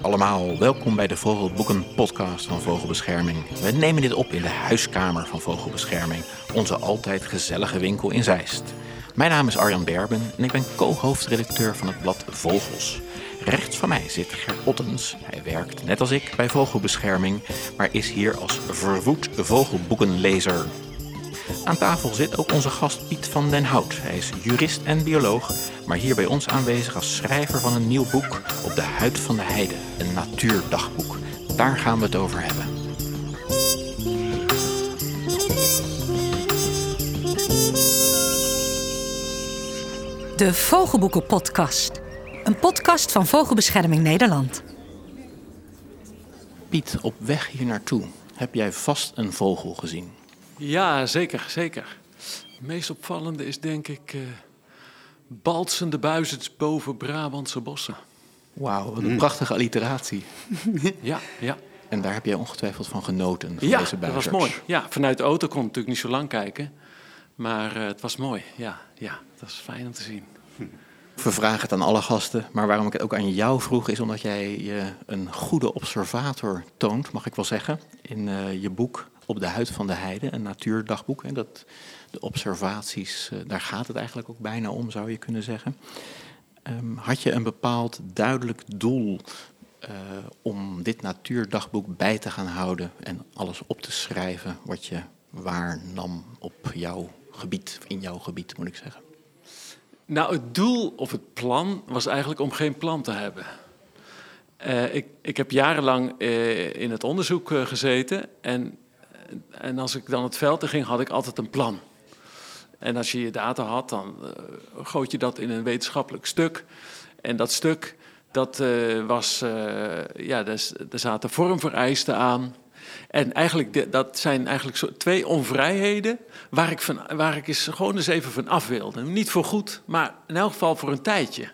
allemaal, welkom bij de Vogelboeken podcast van Vogelbescherming. We nemen dit op in de huiskamer van Vogelbescherming, onze altijd gezellige winkel in Zeist. Mijn naam is Arjan Berben en ik ben co-hoofdredacteur van het blad Vogels. Rechts van mij zit Ger Ottens. Hij werkt net als ik bij Vogelbescherming, maar is hier als verwoed vogelboekenlezer. Aan tafel zit ook onze gast Piet van den Hout. Hij is jurist en bioloog, maar hier bij ons aanwezig als schrijver van een nieuw boek op de huid van de heide, een natuurdagboek. Daar gaan we het over hebben. De Vogelboeken Podcast. Een podcast van Vogelbescherming Nederland. Piet, op weg hier naartoe heb jij vast een vogel gezien. Ja, zeker, zeker. Het meest opvallende is denk ik uh, balsende buizerds boven Brabantse bossen. Wauw, wat een prachtige alliteratie. ja, ja. En daar heb jij ongetwijfeld van genoten, van ja, deze buizerds. dat was mooi. Ja, vanuit de auto kon ik natuurlijk niet zo lang kijken. Maar uh, het was mooi, ja. Ja, dat was fijn om te zien. We vragen het aan alle gasten, maar waarom ik het ook aan jou vroeg... is omdat jij je een goede observator toont, mag ik wel zeggen... in uh, je boek Op de huid van de heide, een natuurdagboek. En dat, de observaties, uh, daar gaat het eigenlijk ook bijna om, zou je kunnen zeggen. Um, had je een bepaald duidelijk doel uh, om dit natuurdagboek bij te gaan houden... en alles op te schrijven wat je waarnam op jouw gebied, in jouw gebied moet ik zeggen? Nou, het doel of het plan was eigenlijk om geen plan te hebben. Uh, ik, ik, heb jarenlang uh, in het onderzoek gezeten en, en als ik dan het veld in ging, had ik altijd een plan. En als je je data had, dan goot je dat in een wetenschappelijk stuk. En dat stuk, dat was, ja, daar, daar zaten vormvereisten aan. En eigenlijk, dat zijn eigenlijk twee onvrijheden waar ik, van, waar ik eens gewoon eens even van af wilde. Niet voor goed, maar in elk geval voor een tijdje.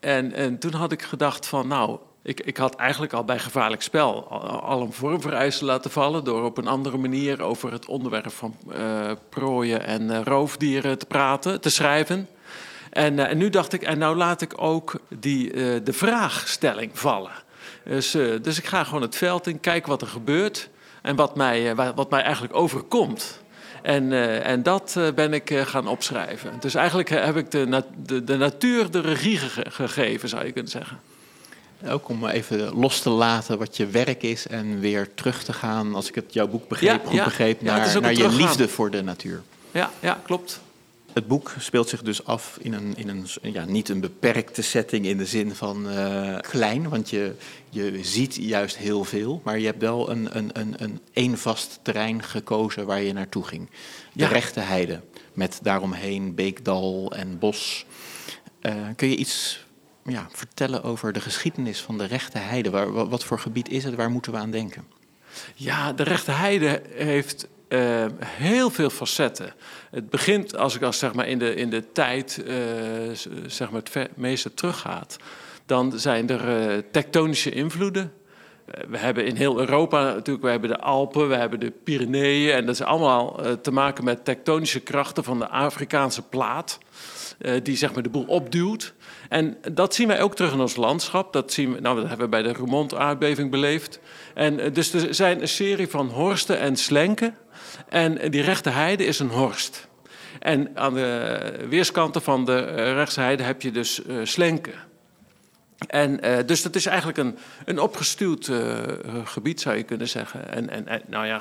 En, en toen had ik gedacht van, nou, ik, ik had eigenlijk al bij gevaarlijk spel al, een vormvereiste laten vallen... door op een andere manier over het onderwerp van uh, prooien en uh, roofdieren te praten, te schrijven... En, uh, en, nu dacht ik, en nou laat ik ook die, de vraagstelling vallen. Dus, dus ik ga gewoon het veld in, kijk wat er gebeurt en wat mij, wat mij eigenlijk overkomt. En, en dat ben ik gaan opschrijven. Dus eigenlijk heb ik de, de, natuur de regie ge gegeven, zou je kunnen zeggen. Ook om even los te laten wat je werk is en weer terug te gaan, als ik het jouw boek begreep, ja, goed ja. begreep, naar, ja, naar je liefde voor de natuur. Ja, ja, klopt. Het boek speelt zich dus af in een, in een ja, niet een beperkte setting in de zin van uh, klein, want je, je ziet juist heel veel, maar je hebt wel een, een, een, een één vast terrein gekozen waar je naartoe ging. De ja. rechte heide, met daaromheen beekdal en bos. Uh, kun je iets ja, vertellen over de geschiedenis van de rechte heide? Waar, wat voor gebied is het? Waar moeten we aan denken? Ja, de rechte heide heeft uh, heel veel facetten. Het begint, als ik als zeg maar in de, in de tijd uh, zeg maar het meeste teruggaat, dan zijn er uh, tektonische invloeden. We hebben in heel Europa natuurlijk, we hebben de Alpen, we hebben de Pyreneeën. En dat is allemaal te maken met tektonische krachten van de Afrikaanse plaat. die zeg maar de boel opduwt. En dat zien wij ook terug in ons landschap. Dat, zien we, nou, dat hebben we bij de Roermond-aardbeving beleefd. En dus er zijn een serie van horsten en slenken. En die rechte heide is een horst. En aan de weerskanten van de rechtse heide heb je dus slenken. En dus dat is eigenlijk een, een opgestuwd gebied, zou je kunnen zeggen. En, en, nou ja,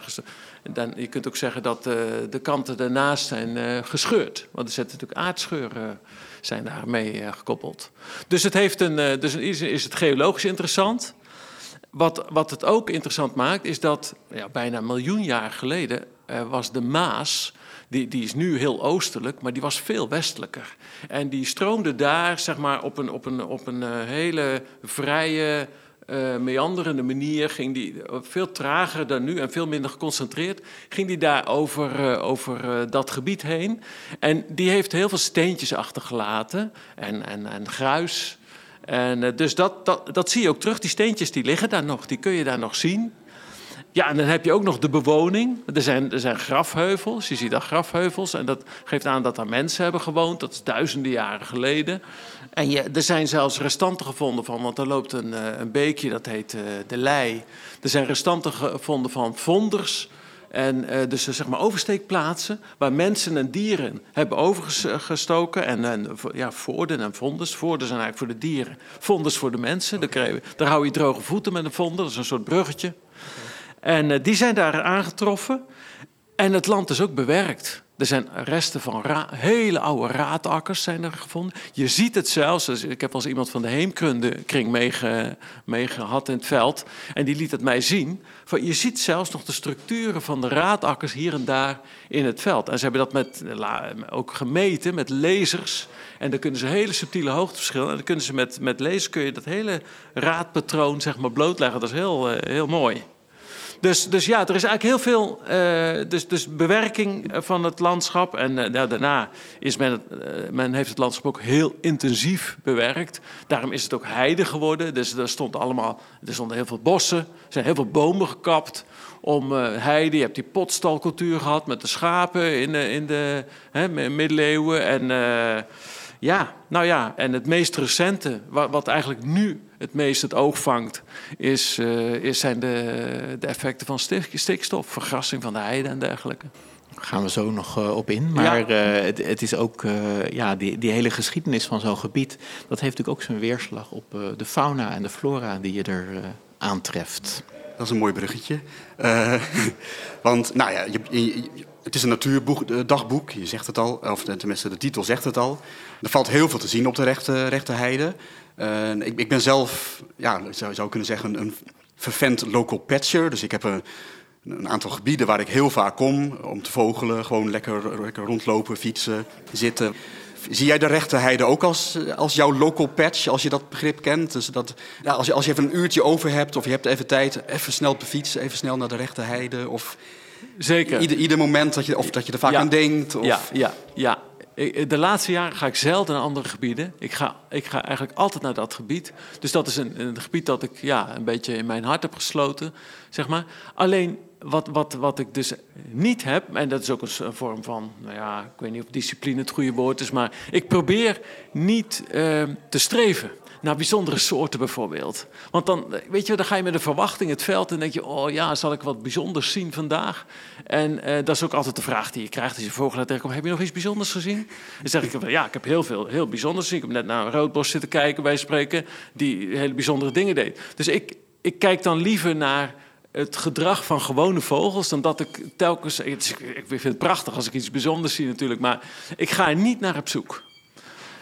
dan, je kunt ook zeggen dat de kanten daarnaast zijn gescheurd. Want er zitten natuurlijk aardscheuren zijn daarmee gekoppeld. Dus, het heeft een, dus in is het geologisch interessant. Wat, wat het ook interessant maakt, is dat ja, bijna een miljoen jaar geleden uh, was de Maas, die, die is nu heel oostelijk, maar die was veel westelijker. En die stroomde daar zeg maar, op een, op een, op een hele vrije, uh, meanderende manier, ging die veel trager dan nu en veel minder geconcentreerd, ging die daar over, over dat gebied heen. En die heeft heel veel steentjes achtergelaten en, en, en gruis. En dus dat, dat, dat zie je ook terug. Die steentjes die liggen daar nog, die kun je daar nog zien. Ja, en dan heb je ook nog de bewoning. Er zijn, er zijn grafheuvels, je ziet daar grafheuvels. En dat geeft aan dat daar mensen hebben gewoond. Dat is duizenden jaren geleden. En je, er zijn zelfs restanten gevonden van, want er loopt een, eh, een beekje, dat heet uh, de Lei. Er zijn restanten gevonden van vonders. En uh, dus zeg maar oversteekplaatsen waar mensen en dieren hebben overgestoken. En, en ja, voorden en vondes. Voorden zijn eigenlijk voor de dieren, vondes voor de mensen. Daar, je, daar hou je droge voeten met een vonder, dat is een soort bruggetje. En uh, die zijn daar aangetroffen. En het land is ook bewerkt. Er zijn resten van hele oude raadakkers zijn er gevonden. Je ziet het zelfs. Dus ik heb als iemand van de meege, meegehad in het veld. En die liet het mij zien. Van, je ziet zelfs nog de structuren van de raadakkers hier en daar in het veld. En ze hebben dat met, ook gemeten met lasers. En dan kunnen ze hele subtiele hoogteverschillen. En dan kunnen ze met, met lasers kun je dat hele raadpatroon zeg maar, blootleggen. Dat is heel, heel mooi. Dus, dus ja, er is eigenlijk heel veel uh, dus, dus bewerking van het landschap. En ja, daarna is men, men heeft het landschap ook heel intensief bewerkt. Daarom is het ook heide geworden. Dus er, stond allemaal, er stonden heel veel bossen, er zijn heel veel bomen gekapt om heide. Je hebt die potstalcultuur gehad met de schapen in de, in de hè, middeleeuwen. En ja, nou ja, en het meest recente, wat, wat eigenlijk nu het meest het oog vangt, is, uh, is zijn de, de effecten van stikstof, vergassing van de heide en dergelijke. Daar gaan we zo nog uh, op in. Maar ja. uh, het, het, is ook, ja, die, die hele geschiedenis van zo'n gebied, dat heeft natuurlijk ook zijn weerslag op de fauna en de flora die je er aantreft. Dat is een mooi bruggetje. want, nou ja, je, je, het is een natuurdagboek, je zegt het al, of tenminste de titel zegt het al. Er valt heel veel te zien op de rechte, rechte heide. Uh, ik, ik, ben zelf, ja, zou, zou kunnen zeggen, een vervent local patcher. Dus ik heb een, een, aantal gebieden waar ik heel vaak kom om te vogelen. Gewoon lekker, lekker rondlopen, fietsen, zitten. Zie jij de rechte heide ook als, als jouw local patch, als je dat begrip kent? Dus dat, als, je, als je even een uurtje over hebt of je hebt even tijd, even snel op de fiets, even snel naar de rechte heide. Of Zeker. Ieder, ieder moment dat je, of dat je er vaak ja. aan denkt. Of... Ja, ja, ja. De laatste jaren ga ik zelden naar andere gebieden. Ik ga, ik ga eigenlijk altijd naar dat gebied. Dus dat is een, een gebied dat ik ja, een beetje in mijn hart heb gesloten, zeg maar. Alleen wat, wat, wat ik dus niet heb, en dat is ook een vorm van, nou ja, ik weet niet of discipline het goede woord is, maar ik probeer niet uh, te streven naar bijzondere soorten bijvoorbeeld. Want dan, weet je, dan ga je met een verwachting het veld en denk je, oh ja, zal ik wat bijzonders zien vandaag? En uh, dat is ook altijd de vraag die je krijgt als je vogelaar tegenkomt. Heb je nog iets bijzonders gezien? Dan zeg ik, ja, ik heb heel veel heel bijzonders gezien. Ik heb net naar een roodbos zitten kijken, bij spreken, die hele bijzondere dingen deed. Dus ik, ik kijk dan liever naar het gedrag van gewone vogels dan dat ik telkens. Ik vind het prachtig als ik iets bijzonders zie, natuurlijk, maar ik ga er niet naar op zoek.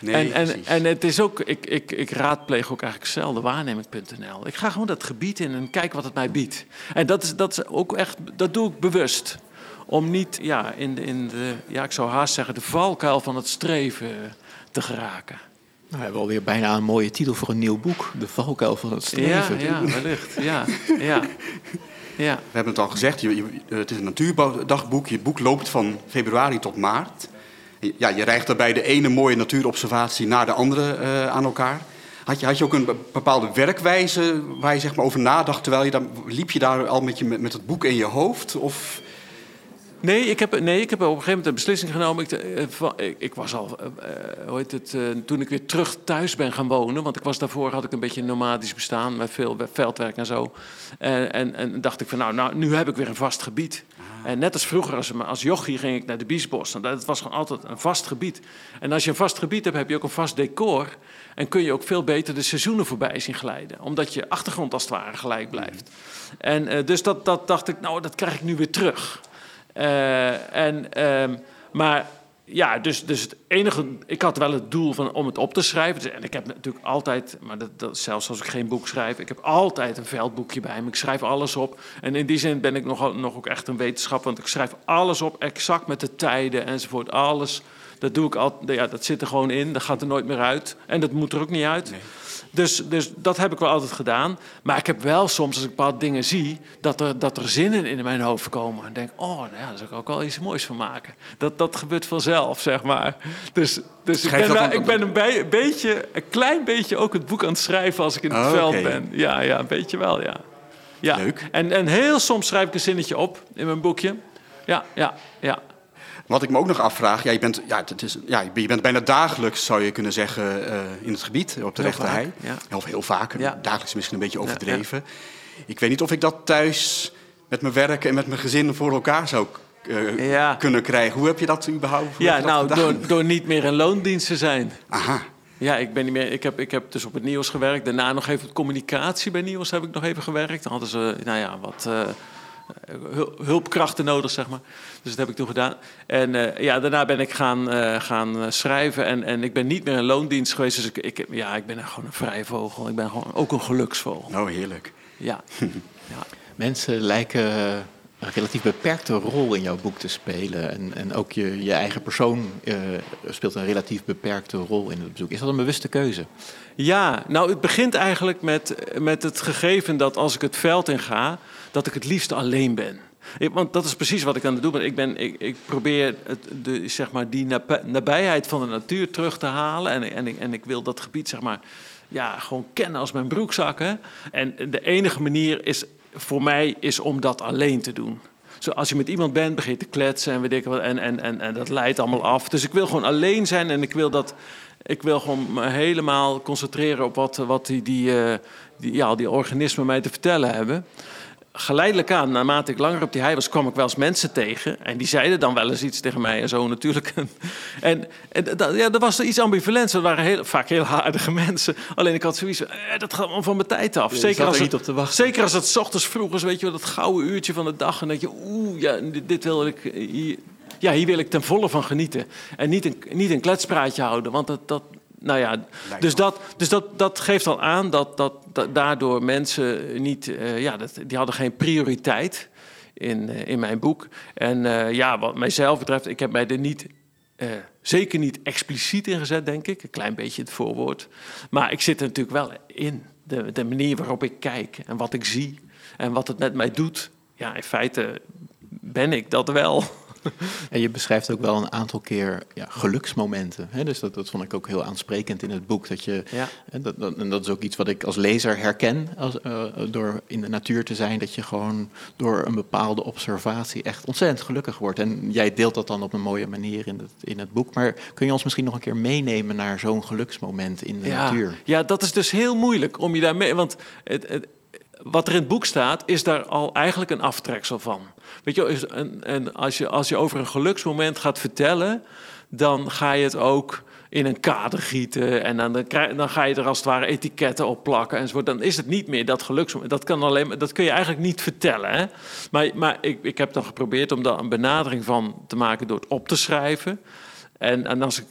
Nee, en, en, en het is ook, ik, ik, ik raadpleeg ook eigenlijk zelden waarneming.nl. Ik ga gewoon dat gebied in en kijk wat het mij biedt. En dat is, dat is ook echt, dat doe ik bewust. Om niet ja, in, de, in de, ja, ik zou haast zeggen, de valkuil van het streven te geraken. Nou, we hebben alweer bijna een mooie titel voor een nieuw boek. De valkuil van het streven. Ja, ja wellicht. Ja, ja. Ja. We hebben het al gezegd, je, je, het is een natuurdagboek. Je boek loopt van februari tot maart. Ja, je rijgt daarbij de ene mooie natuurobservatie naar de andere uh, aan elkaar. Had je, had je ook een bepaalde werkwijze waar je zeg maar, over nadacht? Terwijl je dan, liep je daar al met, je, met, met het boek in je hoofd? Of... Nee ik, heb, nee, ik heb op een gegeven moment een beslissing genomen. Ik, ik, ik was al, uh, hoe heet het, uh, toen ik weer terug thuis ben gaan wonen. Want ik was daarvoor, had ik een beetje een nomadisch bestaan met veel veldwerk en zo. En, en, en dacht ik van, nou, nou, nu heb ik weer een vast gebied. En net als vroeger, als, als jochie ging ik naar de Biesbos. En dat was gewoon altijd een vast gebied. En als je een vast gebied hebt, heb je ook een vast decor. En kun je ook veel beter de seizoenen voorbij zien glijden. Omdat je achtergrond als het ware gelijk blijft. En uh, dus dat, dat dacht ik, nou, dat krijg ik nu weer terug. Uh, en, uh, maar ja, dus, dus het enige. Ik had wel het doel van, om het op te schrijven. En ik heb natuurlijk altijd, maar dat, zelfs als ik geen boek schrijf, ik heb altijd een veldboekje bij me. Ik schrijf alles op. En in die zin ben ik nog, nog ook echt een wetenschap, want ik schrijf alles op, exact met de tijden enzovoort. Alles. Dat doe ik altijd. Ja, dat zit er gewoon in. Dat gaat er nooit meer uit. En dat moet er ook niet uit. Nee. Dus, dus dat heb ik wel altijd gedaan. Maar ik heb wel soms, als ik bepaalde dingen zie, dat er, dat er zinnen in mijn hoofd komen. En denk, oh, nou ja, daar zou ik ook wel iets moois van maken. Dat, dat gebeurt vanzelf, zeg maar. Dus, dus ik ben, ik ben een, be beetje, een klein beetje ook het boek aan het schrijven als ik in het oh, veld okay. ben. Ja, ja, een beetje wel, ja. Ja. Leuk. En, en heel soms schrijf ik een zinnetje op in mijn boekje. Ja, ja, ja. Wat ik me ook nog afvraag, ja, je, bent, ja, het is, ja, je bent bijna dagelijks, zou je kunnen zeggen, eh, in het gebied, op de Heel rechte vaak, hei. ja. Of heel vaak, Ja. dagelijks misschien een beetje overdreven. Ik weet niet of ik dat thuis met mijn werk en met mijn gezin voor elkaar zou eh, Ja. kunnen krijgen. Hoe heb je dat überhaupt Ja, dat nou, door, door niet meer in loondienst te zijn. Aha, Ja, ik, ben niet meer, ik, heb, ik heb dus op het nieuws gewerkt. Daarna nog even op communicatie bij nieuws heb ik nog even gewerkt. Dan hadden ze, nou ja, wat eh, hulpkrachten nodig, zeg maar. Dus dat heb ik toen gedaan. En eh, ja, daarna ben ik gaan, eh, gaan eh, schrijven. En, en ik ben niet meer in loondienst geweest. Dus ik, ik, ja, ik ben gewoon een vrije vogel. Ik ben gewoon ook een geluksvogel. nou heerlijk. Ja. ja. Mensen lijken relatief beperkte rol in jouw boek te spelen. En, en ook je, je eigen persoon eh, speelt een relatief beperkte rol in het bezoek. Is dat een bewuste keuze? Ja, nou het begint eigenlijk met, met het gegeven dat als ik het veld in ga, dat ik het liefst alleen ben. Want dat is precies wat ik aan het doen ben. Ik, ben, ik, ik probeer het, de, zeg maar, die nabij- nabijheid van de natuur terug te halen. En, en, en ik wil dat gebied zeg maar, ja, gewoon kennen als mijn broekzakken. En de enige manier is, voor mij is om dat alleen te doen. Zo, als je met iemand bent, begin je te kletsen en weet ik wat. En, en, en, en dat leidt allemaal af. Dus ik wil gewoon alleen zijn en ik wil dat. Ik wil gewoon me helemaal concentreren op wat, wat die, die, eh, die, ja, die organismen mij te vertellen hebben. Geleidelijk aan, naarmate ik langer op die hei was, kwam ik wel eens mensen tegen. En die zeiden dan wel eens iets tegen mij en zo natuurlijk. En, en dat, ja, er was iets ambivalents. Dat waren heel, vaak heel aardige mensen. Alleen ik had zoiets eh, dat gaat allemaal van mijn tijd af. Zeker er als, niet het, op zeker als het ochtends vroeg is, weet je wel, dat gouden uurtje van de dag. En dat je, oeh, ja, dit, dit wil ik, eh, hier, ja, hier wil ik ten volle van genieten. En niet een, niet een kletspraatje houden, want dat, dat nou ja, dus, dat, dus dat, dat geeft al aan dat, dat, dat daardoor mensen niet, eh, ja, dat, die hadden geen prioriteit in, eh, in mijn boek. En eh, ja, wat mijzelf betreft, ik heb mij er niet, zeker niet expliciet in gezet, denk ik. Een klein beetje het voorwoord. Maar ik zit er natuurlijk wel in. De, de manier waarop ik kijk en wat ik zie en wat het met mij doet. Ja, in feite ben ik dat wel. En je beschrijft ook wel een aantal keer ja, geluksmomenten. Hè? Dus dat, dat vond ik ook heel aansprekend in het boek. Dat je, Ja. hè, dat, dat, en dat is ook iets wat ik als lezer herken als, eh, door in de natuur te zijn. Dat je gewoon door een bepaalde observatie echt ontzettend gelukkig wordt. En jij deelt dat dan op een mooie manier in het, in het boek. Maar kun je ons misschien nog een keer meenemen naar zo'n geluksmoment in de ja. natuur? Ja, dat is dus heel moeilijk om je daarmee. Want het, het, wat er in het boek staat, is daar al eigenlijk een aftreksel van. Weet je, en, en als, je, als je over een geluksmoment gaat vertellen, dan ga je het ook in een kader gieten. En dan, dan, ga je er als het ware etiketten op plakken enzovoort. Dan is het niet meer dat geluksmoment. Dat, kan alleen, dat kun je eigenlijk niet vertellen. Maar, maar ik, ik heb dan geprobeerd om daar een benadering van te maken door het op te schrijven. En, en als ik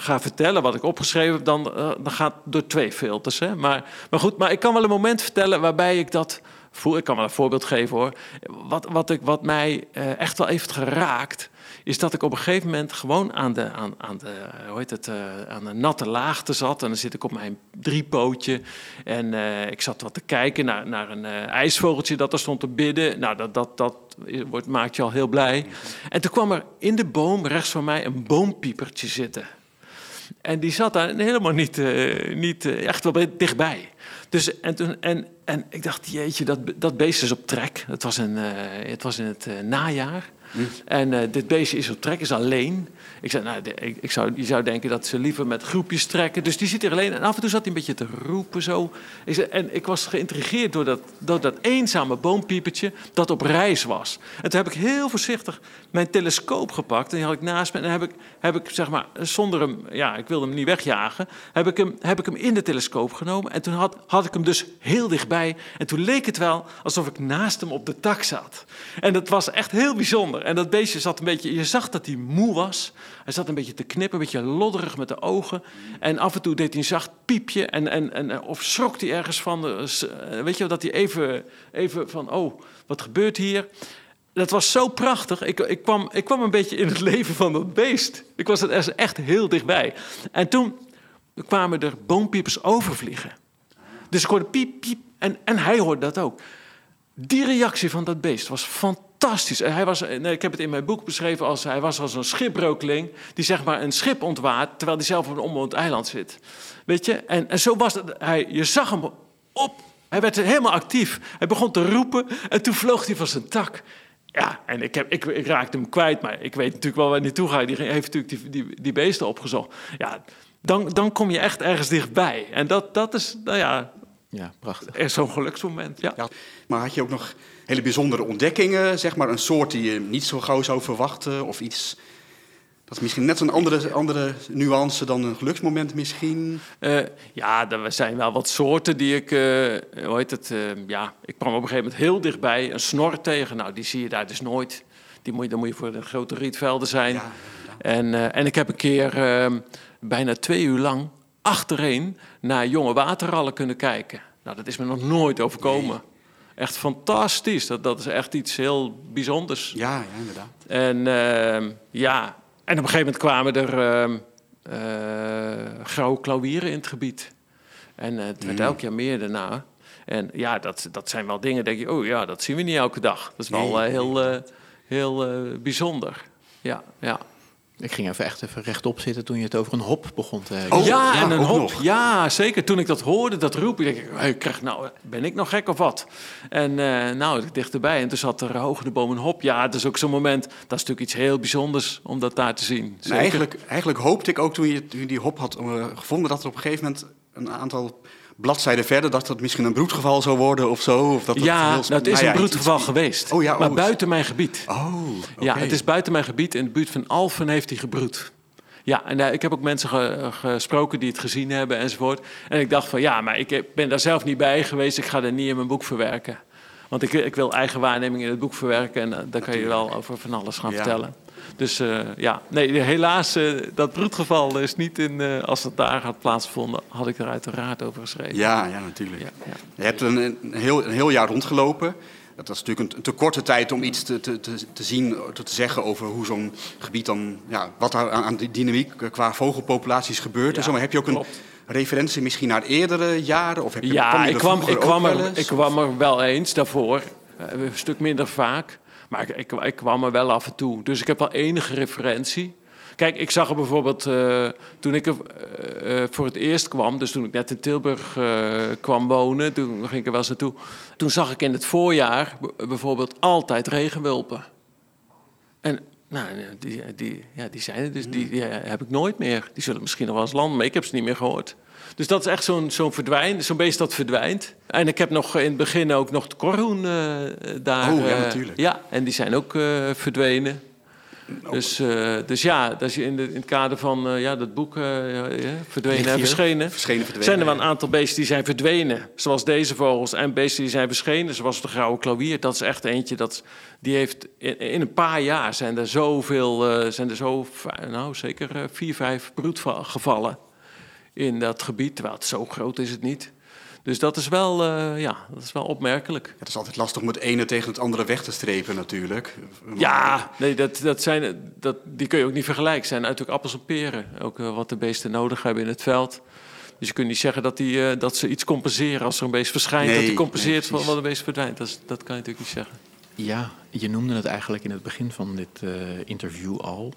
ga vertellen wat ik opgeschreven heb, dan, eh, dan gaat het door twee filters. Hè? Maar, maar goed, maar ik kan wel een moment vertellen waarbij ik dat voel. Ik kan wel een voorbeeld geven hoor. Wat, wat, ik, wat mij eh, echt wel heeft geraakt, is dat ik op een gegeven moment gewoon aan de, aan, aan de, hoe heet het, eh, aan de natte laagte zat. En dan zit ik op mijn driepootje. En eh, ik zat wat te kijken naar, naar een eh, ijsvogeltje dat er stond te bidden. Nou, dat, dat, dat wordt, maakt je al heel blij. En toen kwam er in de boom rechts van mij een boompiepertje zitten. En die zat daar helemaal niet, eh, niet eh, echt wel bij- dichtbij. Dus, en, toen, en, en ik dacht, jeetje, dat, dat beest is op trek. Het was, een, eh, het was in het eh, En eh, dit beestje is op trek, is alleen. Ik zei, nou, ik, zou, je zou denken dat ze liever met groepjes trekken. Dus die zit er alleen. En af en toe zat hij een beetje te roepen zo. En ik was geïntrigeerd door dat, dat eenzame boompiepertje dat op reis was. En toen heb ik heel voorzichtig mijn telescoop gepakt. En die had ik naast me. En heb ik, heb ik zeg maar, zonder hem, ja, ik wilde hem niet wegjagen. Heb ik hem, heb ik hem in de telescoop genomen. En toen had, had ik hem dus heel dichtbij. En toen leek het wel alsof ik naast hem op de tak zat. En dat was echt heel bijzonder. En dat beestje zat een beetje, je zag dat hij moe was. Hij zat een beetje te knippen, een beetje lodderig met de ogen. En af en toe deed hij een zacht piepje. En, en, en, of schrok hij ergens van. eh, eh, Weet je dat hij even, even van, oh, wat gebeurt hier? Dat was zo prachtig. Ik, ik, kwam, ik kwam een beetje in het leven van dat beest. Ik was er echt heel dichtbij. En toen kwamen er boompiepers overvliegen. Dus ik hoorde piep, piep. En, en hij hoorde dat ook. Die reactie van dat beest was fantastisch. En Hij was, nee, ik heb het in mijn boek beschreven als hij was als een schipbreukeling die zeg maar een schip ontwaart terwijl hij zelf op een onbewoond eiland zit. Weet je? En, en zo was het. Hij, je zag hem op Hij werd helemaal actief. Hij begon te roepen en toen vloog hij van zijn tak. Ja, en ik, heb, ik, ik raakte hem kwijt, maar ik weet natuurlijk wel waar hij naartoe gaat. Die heeft natuurlijk die, die, die beesten opgezocht. Ja, dan, dan kom je echt ergens dichtbij. En dat, dat is, nou ja, Ja, prachtig. zo'n geluksmoment. Ja. Ja. Maar had je ook nog hele bijzondere ontdekkingen, zeg maar een soort die je niet zo gauw zou verwachten? Of iets, dat is misschien net een andere, andere nuance dan een geluksmoment misschien? Eh, ja, er zijn wel wat soorten die ik, eh, hoe heet het, eh, ja, ik kwam op een gegeven moment heel dichtbij een snor tegen. Nou, die zie je daar dus nooit. Die moet je, dan moet je voor de grote rietvelden zijn. Ja, En, en ik heb een keer eh, bijna twee uur lang achtereen naar jonge waterrallen kunnen kijken. Nou, dat is me nog nooit overkomen. Echt fantastisch. Dat, dat is echt iets heel bijzonders. Ja, ja inderdaad. En ehm, ja, en op een gegeven moment kwamen er ehm, eh, grauwe klauwieren in het gebied. En eh, het werd Mm. elk jaar meer daarna. En ja, dat, dat zijn wel dingen, denk je, oh ja, dat zien we niet elke dag. Dat is wel Nee, eh, heel, heel bijzonder. Ja, ja. Ik ging even echt even rechtop zitten toen je het over een hop begon te hebben. Oh, ja, ja, en een hop. nog. Ja, zeker. Toen ik dat hoorde, dat denk ik, hey, ik krijg, nou, ben ik nog gek of wat? En eh, nou, dichterbij. En toen zat er hoog in de boom een hop. Ja, dat is ook zo'n moment. Dat is natuurlijk iets heel bijzonders om dat daar te zien. Eigenlijk, eigenlijk hoopte ik ook toen je, toen je die hop had eh, gevonden... dat er op een gegeven moment een aantal bladzijden verder... dat het misschien een broedgeval zou worden of zo. Of dat het ja, heel- nou, het is nou een iets- broedgeval iets- geweest. Oh ja, maar oh, buiten mijn gebied. Oh, Ja, het is buiten mijn gebied. In de buurt van Alphen heeft hij gebroed. Ja, en eh, ik heb ook mensen ge- gesproken die het gezien hebben enzovoort. En ik dacht van ja, maar ik ben daar zelf niet bij geweest. Ik ga er niet in mijn boek verwerken. Want ik, ik wil eigen waarneming in het boek verwerken. En eh, daar kan je wel over van alles gaan Ja. vertellen. Dus eh, ja, nee, helaas, eh, dat broedgeval is niet in... als het daar had plaatsgevonden, had ik er uiteraard over geschreven. Ja, ja, natuurlijk. Ja, ja. Je hebt een, een, heel, een heel jaar rondgelopen. Dat is natuurlijk een, te korte tijd om iets te, te, te, zien, te, te zeggen over hoe zo'n gebied dan, ja, wat daar aan, aan die dynamiek qua vogelpopulaties gebeurt. en Ja, zo. Maar heb je ook een. Referentie misschien naar eerdere jaren? Of heb je, Ja, je ik kwam, ik, kwam er, eens? ik kwam er wel eens daarvoor. Eh, Een stuk minder vaak. Maar ik, ik, ik kwam er wel af en toe. Dus ik heb wel enige referentie. Kijk, ik zag er bijvoorbeeld eh, toen ik er eh, voor het eerst kwam, dus toen ik net in Tilburg kwam wonen, toen ging ik er wel eens naartoe. Toen zag ik in het voorjaar bijvoorbeeld altijd regenwulpen. En nou, die, die, ja, die zijn er dus, die, die heb ik nooit meer. Die zullen misschien nog wel eens landen, maar ik heb ze niet meer gehoord. Dus dat is echt zo'n zo'n verdwijn, zo'n beest dat verdwijnt. En ik heb nog in het begin ook nog de korhoen eh, daar. Oh, ja, eh, natuurlijk. Ja, en die zijn ook eh, verdwenen. Dus, eh, dus ja, dat is in, de, in het kader van eh, ja, dat boek eh, Verdwenen en. Verschenen... Verschenen, verdwenen, zijn er wel een aantal beesten die zijn verdwenen. Zoals deze vogels. En beesten die zijn verschenen, zoals de grauwe klauwier. Dat is echt eentje, dat, die heeft in, in een paar jaar zijn er zoveel... zijn er zo, nou zeker vier, vijf broedgevallen in dat gebied. Terwijl het zo groot is het niet. Dus dat is wel, eh, ja, dat is wel opmerkelijk. Ja, het is altijd lastig om het ene tegen het andere weg te strepen natuurlijk. Ja, nee, dat, dat zijn, dat, die kun je ook niet vergelijken. Het zijn natuurlijk appels en peren. Ook eh, wat de beesten nodig hebben in het veld. Dus je kunt niet zeggen dat, die, eh, dat ze iets compenseren als er een beest verschijnt. Nee, dat die compenseert van wat een beest verdwijnt. Dat, dat kan je natuurlijk niet zeggen. Ja, je noemde het eigenlijk in het begin van dit eh, interview al.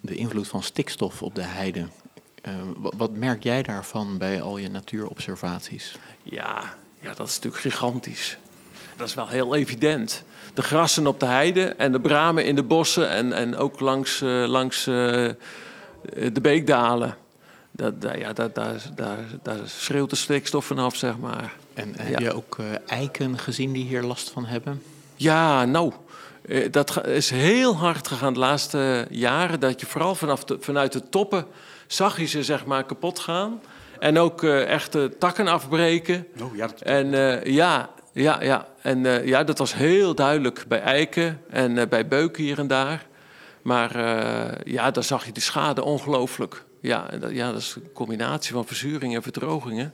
De invloed van stikstof op de heide. Eh, wat, wat merk jij daarvan bij al je natuurobservaties? Ja, ja, dat is natuurlijk gigantisch. Dat is wel heel evident. De grassen op de heide en de bramen in de bossen en, en ook langs, eh, langs eh, de beekdalen. Dat, daar- ja, daar, daar, daar, daar schreeuwt de stikstof vanaf, zeg maar. En Ja. heb je ook eh, eiken gezien die hier last van hebben? Ja, nou, eh, dat is heel hard gegaan de laatste jaren. Dat je vooral vanaf de, vanuit de toppen zag je ze zeg maar kapot gaan. En ook eh echte takken afbreken. Oh, ja, dat- En eh, ja, ja, ja. En eh, ja, dat was heel duidelijk bij eiken en eh, bij beuken hier en daar. Maar eh, ja, daar zag je die schade ongelooflijk. Ja, en dat, ja, dat is een combinatie van verzuring en verdrogingen.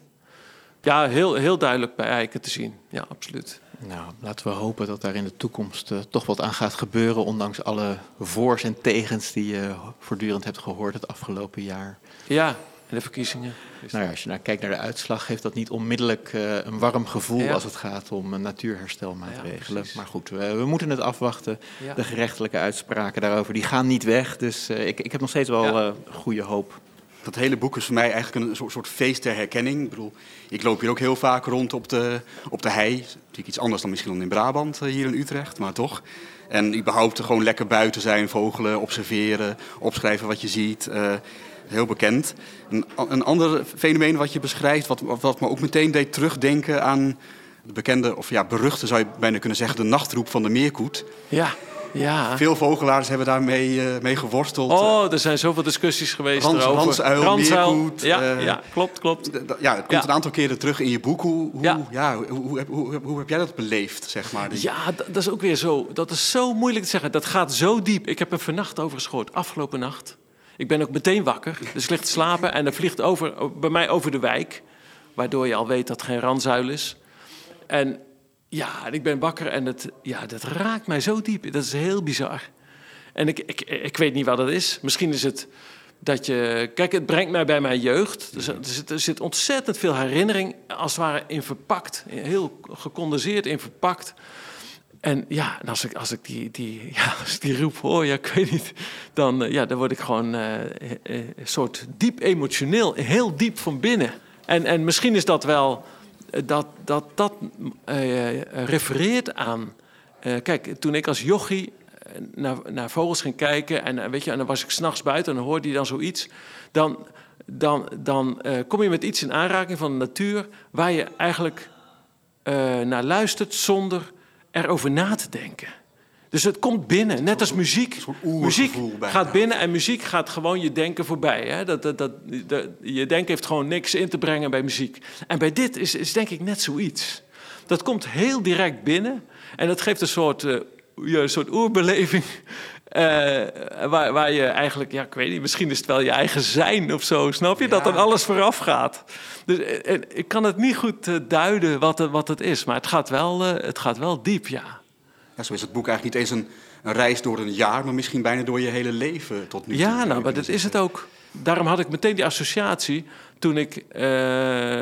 Ja, heel, heel duidelijk bij eiken te zien. Ja, absoluut. Nou, laten we hopen dat daar in de toekomst eh, toch wat aan gaat gebeuren, ondanks alle voor's en tegens die je voortdurend hebt gehoord het afgelopen jaar. Ja, en de verkiezingen. Nou ja, als je nou kijkt naar de uitslag, geeft dat niet onmiddellijk eh, een warm gevoel Ja. als het gaat om eh, natuurherstelmaatregelen. Ja, maar goed, we, we moeten het afwachten. De gerechtelijke uitspraken daarover, die gaan niet weg. Dus ik, ik heb nog steeds wel goede hoop. Dat hele boek is voor mij eigenlijk een soort, soort feest der herkenning. Ik bedoel, ik loop hier ook heel vaak rond op de, op de hei. Natuurlijk iets anders dan misschien dan in Brabant, hier in Utrecht, maar toch. En überhaupt gewoon lekker buiten zijn, vogelen, observeren, opschrijven wat je ziet. Uh, heel bekend. Een, een ander fenomeen wat je beschrijft, wat, wat me ook meteen deed terugdenken aan de bekende, of ja, beruchte zou je bijna kunnen zeggen, de nachtroep van de meerkoet. Ja. Ja. Veel vogelaars hebben daarmee uh, mee geworsteld. Oh, er zijn zoveel discussies geweest Rans, erover. Ransuil, Ransuil. meerkoet. Ja, uh, ja, klopt, klopt. Ja, het komt Ja. een aantal keren terug in je boek. Hoe, hoe, Ja. ja. hoe, hoe, heb- hoe, hoe heb jij dat beleefd, zeg maar? Ja, dat, dat is ook weer zo. Dat is zo moeilijk te zeggen. Dat gaat zo diep. Ik heb er vannacht over geschoord, afgelopen nacht. Ik ben ook meteen wakker. Dus ik lig te slapen en er vliegt over, bij mij over de wijk. Waardoor je al weet dat het geen ranzuil is. En ja, en ik ben wakker en het, ja, dat raakt mij zo diep. Dat is heel bizar. En ik, ik, ik weet niet wat dat is. Misschien is het dat je... Kijk, het brengt mij bij mijn jeugd. Dus er, zit, er zit ontzettend veel herinnering, als het ware, in verpakt. Heel gecondenseerd in verpakt. En ja, en als ik, als ik, die, die, ja, als ik die roep hoor, ja, ik weet niet, dan, eh, ja, dan word ik gewoon eh, eh, een soort diep emotioneel, heel diep van binnen. En, en misschien is dat wel dat dat, dat eh, refereert aan. eh, kijk, toen ik als jochie eh, naar, naar vogels ging kijken en, weet je, en dan was ik s'nachts buiten en dan hoorde je dan zoiets, dan, dan, dan kom je met iets in aanraking van de natuur waar je eigenlijk naar luistert zonder erover na te denken. Dus het komt binnen, net als muziek. Muziek gaat binnen en muziek gaat gewoon je denken voorbij. Hè? Dat, dat, dat, dat- je denken heeft gewoon niks in te brengen bij muziek. En bij dit is, is denk ik net zoiets. Dat komt heel direct binnen en dat geeft een soort, eh, ja, een soort oerbeleving. eh, waar, waar je eigenlijk, ja, ik weet niet, misschien is het wel je eigen zijn of zo, snap je? Dat dan alles vooraf gaat. Dus eh, ik kan het niet goed duiden wat het, wat het is, maar het gaat wel, eh, het gaat wel diep, ja. Ja, zo is het boek eigenlijk niet eens een, een reis door een jaar, maar misschien bijna door je hele leven tot nu toe. Ja, nou, maar dat is het ook. Daarom had ik meteen die associatie toen ik eh,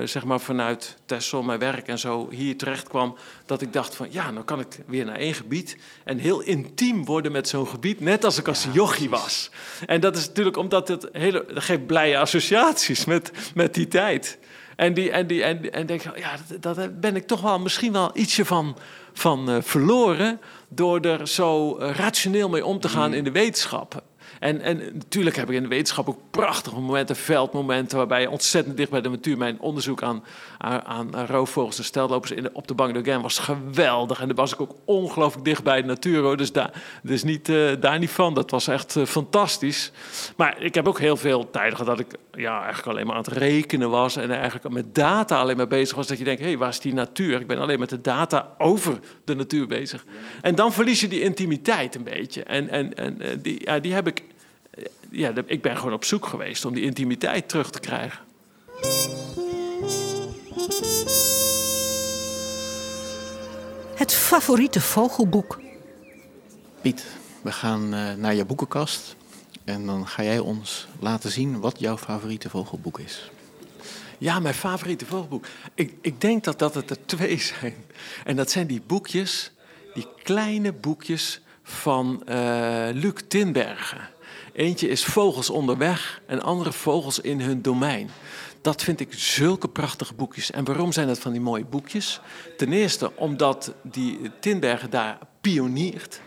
zeg maar vanuit Texel, mijn werk en zo hier terecht kwam. Dat ik dacht van ja, nou kan ik weer naar één gebied en heel intiem worden met zo'n gebied. Net als ik als jochie was. En dat is natuurlijk omdat het hele, dat geeft blije associaties met, met die tijd. En, die, en, die, en, en denk ja, dat, dat ben ik toch wel misschien wel ietsje van, van eh, verloren. door er zo eh, rationeel mee om te gaan in de wetenschap. En, en natuurlijk heb ik in de wetenschap ook prachtige momenten, veldmomenten, waarbij je ontzettend dicht bij de natuur. Mijn onderzoek aan, aan, roofvogels en steltlopers in op de Bank de Gem was geweldig. En daar was ik ook ongelooflijk dicht bij de natuur. Hoor. Dus, daar, dus niet, eh, daar niet van. Dat was echt eh, fantastisch. Maar ik heb ook heel veel tijden gehad dat ik ja, eigenlijk alleen maar aan het rekenen was. En eigenlijk met data alleen maar bezig was. Dat je denkt, hé, hey, waar is die natuur? Ik ben alleen met de data over de natuur bezig. En dan verlies je die intimiteit een beetje. En, en, en eh, die, ja, die heb ik ja, ik ben gewoon op zoek geweest om die intimiteit terug te krijgen. Het favoriete vogelboek. Piet, we gaan eh, naar je boekenkast. En dan ga jij ons laten zien wat jouw favoriete vogelboek is. Ja, mijn favoriete vogelboek. Ik, ik denk dat, dat het er twee zijn. En dat zijn die boekjes, die kleine boekjes van eh, Luc Tinbergen. Eentje is Vogels onderweg en andere Vogels in hun domein. Dat vind ik zulke prachtige boekjes. En waarom zijn dat van die mooie boekjes? Ten eerste omdat die Tinbergen daar pioniert.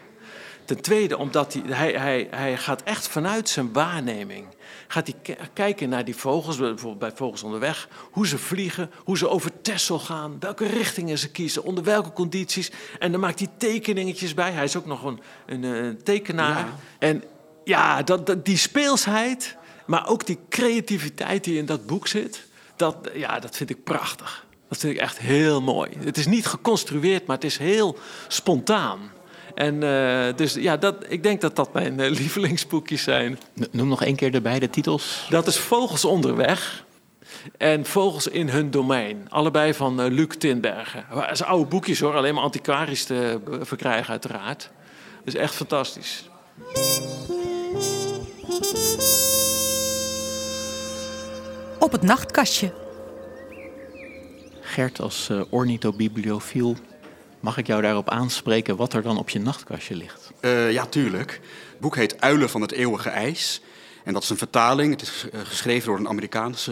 Ten tweede, omdat hij, hij, hij, hij gaat echt vanuit zijn waarneming. Gaat hij kijken naar die vogels, bijvoorbeeld bij Vogels onderweg. Hoe ze vliegen, hoe ze over Texel gaan. Welke richtingen ze kiezen, onder welke condities. En dan maakt hij tekeningetjes bij. Hij is ook nog een, een, tekenaar. Ja. En ja, dat, dat, die speelsheid, maar ook die creativiteit die in dat boek zit. Dat, ja, dat vind ik prachtig. Dat vind ik echt heel mooi. Het is niet geconstrueerd, maar het is heel spontaan. En eh, dus ja, dat, ik denk dat dat mijn eh, lievelingsboekjes zijn. Noem nog één keer de beide titels. Dat is Vogels onderweg en Vogels in hun domein. Allebei van eh, Luc Tinbergen. Dat zijn oude boekjes hoor, alleen maar antiquarisch te verkrijgen uiteraard. Dat is echt fantastisch. Op het nachtkastje. Gert, als eh, ornithobibliofiel, mag ik jou daarop aanspreken wat er dan op je nachtkastje ligt? Eh, ja, tuurlijk. Het boek heet Uilen van het eeuwige ijs. En dat is een vertaling. Het is geschreven door een Amerikaanse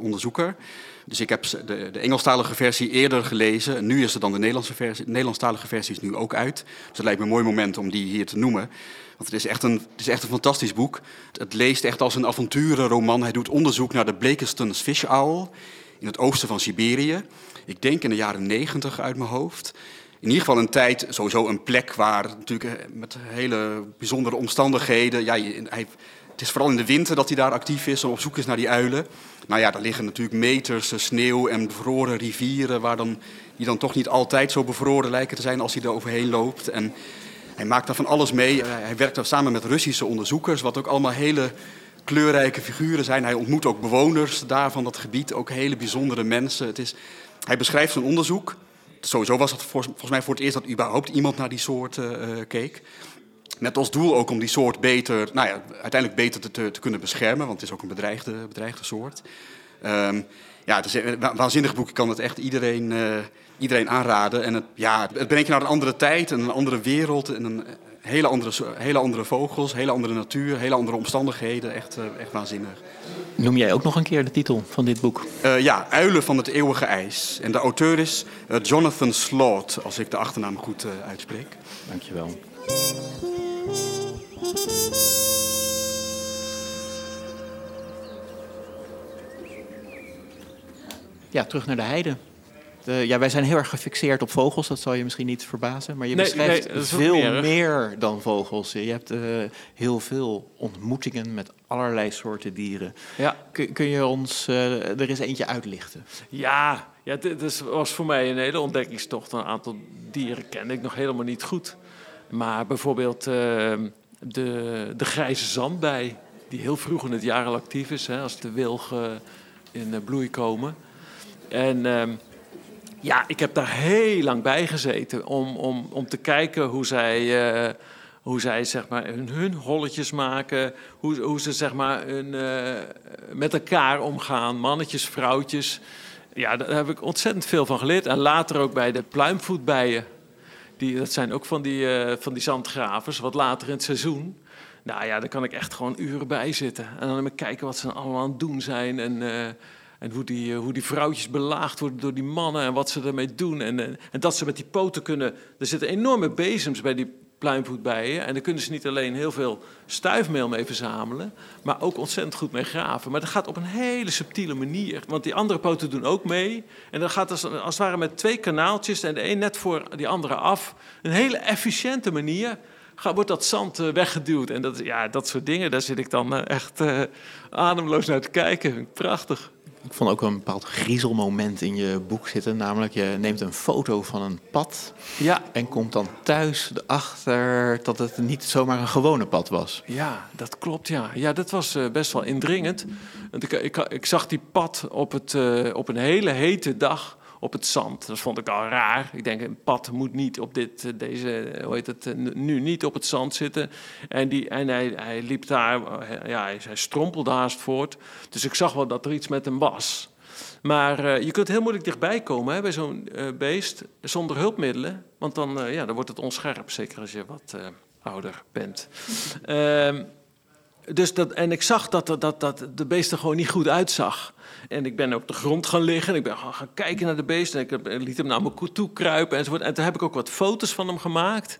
onderzoeker. Dus ik heb de, de, Engelstalige versie eerder gelezen. Nu is er dan de Nederlandse versie. De Nederlandstalige versie is nu ook uit. Dus het lijkt me een mooi moment om die hier te noemen. Want het is echt een, het is echt een fantastisch boek. Het leest echt als een avonturenroman. Hij doet onderzoek naar de Blakiston's Fish Owl in het oosten van Siberië. Ik denk in de jaren negentig uit mijn hoofd. In ieder geval een tijd, sowieso een plek waar natuurlijk eh, met hele bijzondere omstandigheden. Ja, hij, het is vooral in de winter dat hij daar actief is en op zoek is naar die uilen. Nou ja, daar liggen natuurlijk meters eh, sneeuw en bevroren rivieren, waar dan, die dan toch niet altijd zo bevroren lijken te zijn als hij er overheen loopt. En hij maakt daar van alles mee. Eh, hij werkt daar samen met Russische onderzoekers, wat ook allemaal hele kleurrijke figuren zijn. Hij ontmoet ook bewoners daar van dat gebied, ook hele bijzondere mensen. Het is, hij beschrijft zijn onderzoek. Sowieso was het volgens mij voor het eerst dat überhaupt iemand naar die soort uh, keek. Met als doel ook om die soort beter, nou ja, uiteindelijk beter te, te kunnen beschermen, want het is ook een bedreigde, bedreigde soort. Um, ja, het is een waanzinnig boek. Ik kan het echt iedereen, uh, iedereen aanraden. En het, ja, het brengt je naar een andere tijd, een andere wereld, en een hele andere, hele andere vogels, hele andere natuur, hele andere omstandigheden. Echt, uh, echt waanzinnig. Noem jij ook nog een keer de titel van dit boek? Uh, ja, Uilen van het eeuwige ijs. En de auteur is Jonathan Slot, als ik de achternaam goed uitspreek. Dankjewel. Ja, terug naar de heide. De, ja, wij zijn heel erg gefixeerd op vogels, dat zal je misschien niet verbazen. Maar je beschrijft veel meer, dan vogels. Je hebt uh, heel veel ontmoetingen met allerlei soorten dieren. Ja. Kun, kun je ons uh, er eens eentje uitlichten? Ja, ja dit was voor mij een hele ontdekkingstocht. Een aantal dieren kende ik nog helemaal niet goed. Maar bijvoorbeeld uh, de, de grijze zandbij, die heel vroeg in het jaar al actief is, hè, als de wilgen in bloei komen. En ehm, ja, ik heb daar heel lang bij gezeten om, om, om te kijken hoe zij, uh, hoe zij zeg maar, hun, hun holletjes maken, hoe, hoe ze zeg maar, hun, uh, met elkaar omgaan, mannetjes, vrouwtjes. Ja, daar heb ik ontzettend veel van geleerd. En later ook bij de pluimvoetbijen. Die, dat zijn ook van die, uh, van die zandgravers, wat later in het seizoen. Nou ja, daar kan ik echt gewoon uren bij zitten. En dan even kijken wat ze allemaal aan het doen zijn. En en hoe die, eh, hoe die vrouwtjes belaagd worden door die mannen en wat ze ermee doen. En, en, en dat ze met die poten kunnen. Er zitten enorme bezems bij die pluimvoetbijen. En daar kunnen ze niet alleen heel veel stuifmeel mee verzamelen, maar ook ontzettend goed mee graven. Maar dat gaat op een hele subtiele manier. Want die andere poten doen ook mee. En dan gaat als, als het ware met twee kanaaltjes en de een net voor die andere af. Een hele efficiënte manier wordt dat zand eh, weggeduwd. En dat, ja, dat soort dingen, daar zit ik dan eh, echt ademloos naar te kijken. Prachtig. Ik vond ook een bepaald griezelmoment in je boek zitten. Namelijk, je neemt een foto van een pad. Ja. En komt dan thuis erachter dat het niet zomaar een gewone pad was. Ja, dat klopt, ja. Ja, dat was uh, best wel indringend. Want ik, ik, ik, zag die pad op, het, uh, op een hele hete dag op het zand. Dat vond ik al raar. Ik denk, een pad moet niet op dit, eh, deze, hoe heet het, nu niet op het zand zitten. En, die, en hij, hij liep daar, eh, ja, hij, strompelde haast voort. Dus ik zag wel dat er iets met hem was. Maar je kunt heel moeilijk dichtbij komen hè, bij zo'n beest zonder hulpmiddelen. Want dan, ja, dan wordt het onscherp, zeker als je wat ouder bent. Ehm, dus dat, en ik zag dat, dat, dat de beest er gewoon niet goed uitzag. En ik ben op de grond gaan liggen. En ik ben gaan kijken naar de beest. En ik liet hem naar me toe kruipen enzovoort. En toen heb ik ook wat foto's van hem gemaakt.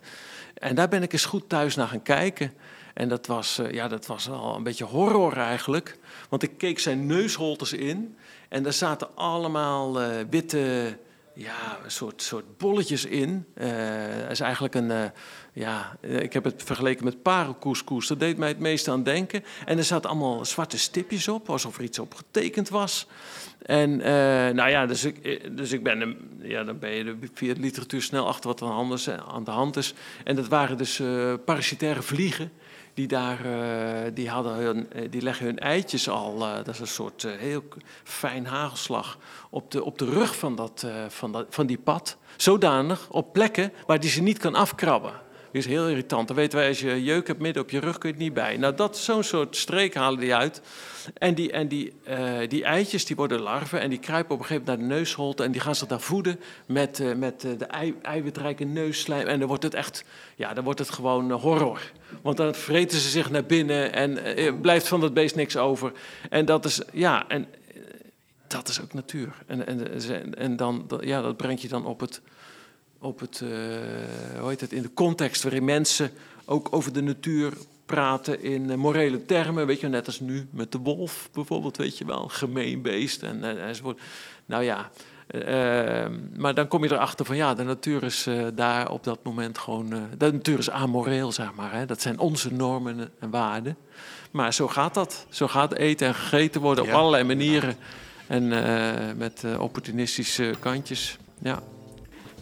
En daar ben ik eens goed thuis naar gaan kijken. En dat was, uh, ja, dat was al een beetje horror eigenlijk. Want ik keek zijn neusholtes in. En daar zaten allemaal uh, witte ja, soort, soort bolletjes in. Uh, is eigenlijk een, ja, ik heb het vergeleken met parelcouscous. Dat deed mij het meest aan denken. En er zaten allemaal zwarte stipjes op, alsof er iets op getekend was. En uh, nou ja, dus ik, dus ik ben, ja, dan ben je via de literatuur snel achter wat aan de hand is. En dat waren dus parasitaire vliegen die, daar, die, hadden hun, eh, die leggen hun eitjes al, dat is een soort heel fijn hagelslag, op de, op de rug van, dat, van, dat, van die pad. Zodanig op plekken waar die ze niet kan afkrabben. Is heel irritant. Dan weten wij, als je jeuk hebt midden op je rug, kun je het niet bij. Nou, dat zo'n soort streek halen die uit. En die, en die, uh, die eitjes, die worden larven en die kruipen op een gegeven moment naar de neusholte. En die gaan zich daar voeden met, uh, met uh, de ei, eiwitrijke neusslijm. En dan wordt het echt, ja, dan wordt het gewoon horror. Want dan vreten ze zich naar binnen en blijft van dat beest niks over. En dat is, ja, en dat is ook natuur. En, en, en dan, ja, dat brengt je dan op het, op het uh, hoe heet het, in de context waarin mensen ook over de natuur praten in uh, morele termen. Weet je, net als nu met de wolf bijvoorbeeld, weet je wel, gemeen beest en, en, enzovoort. Nou ja, uh, maar dan kom je erachter van ja, de natuur is daar op dat moment gewoon. de natuur is amoreel, zeg maar. Hè. Dat zijn onze normen en waarden. Maar zo gaat dat. Zo gaat eten en gegeten worden op ja. allerlei manieren. En met opportunistische kantjes. Ja.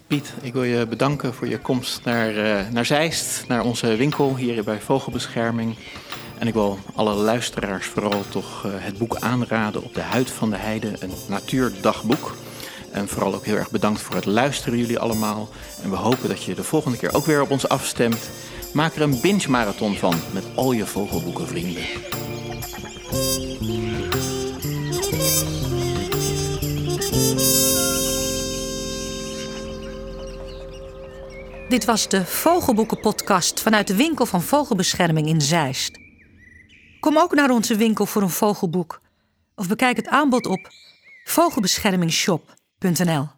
Piet, ik wil je bedanken voor je komst naar, uh, naar Zeist, naar onze winkel hier bij Vogelbescherming. En ik wil alle luisteraars vooral toch het boek aanraden op de huid van de heide, een natuurdagboek. En vooral ook heel erg bedankt voor het luisteren jullie allemaal. En we hopen dat je de volgende keer ook weer op ons afstemt. Maak er een binge marathon van met al je vogelboekenvrienden. Dit was de Vogelboekenpodcast vanuit de winkel van Vogelbescherming in Zeist. Kom ook naar onze winkel voor een vogelboek of bekijk het aanbod op vogelbeschermingshop.nl.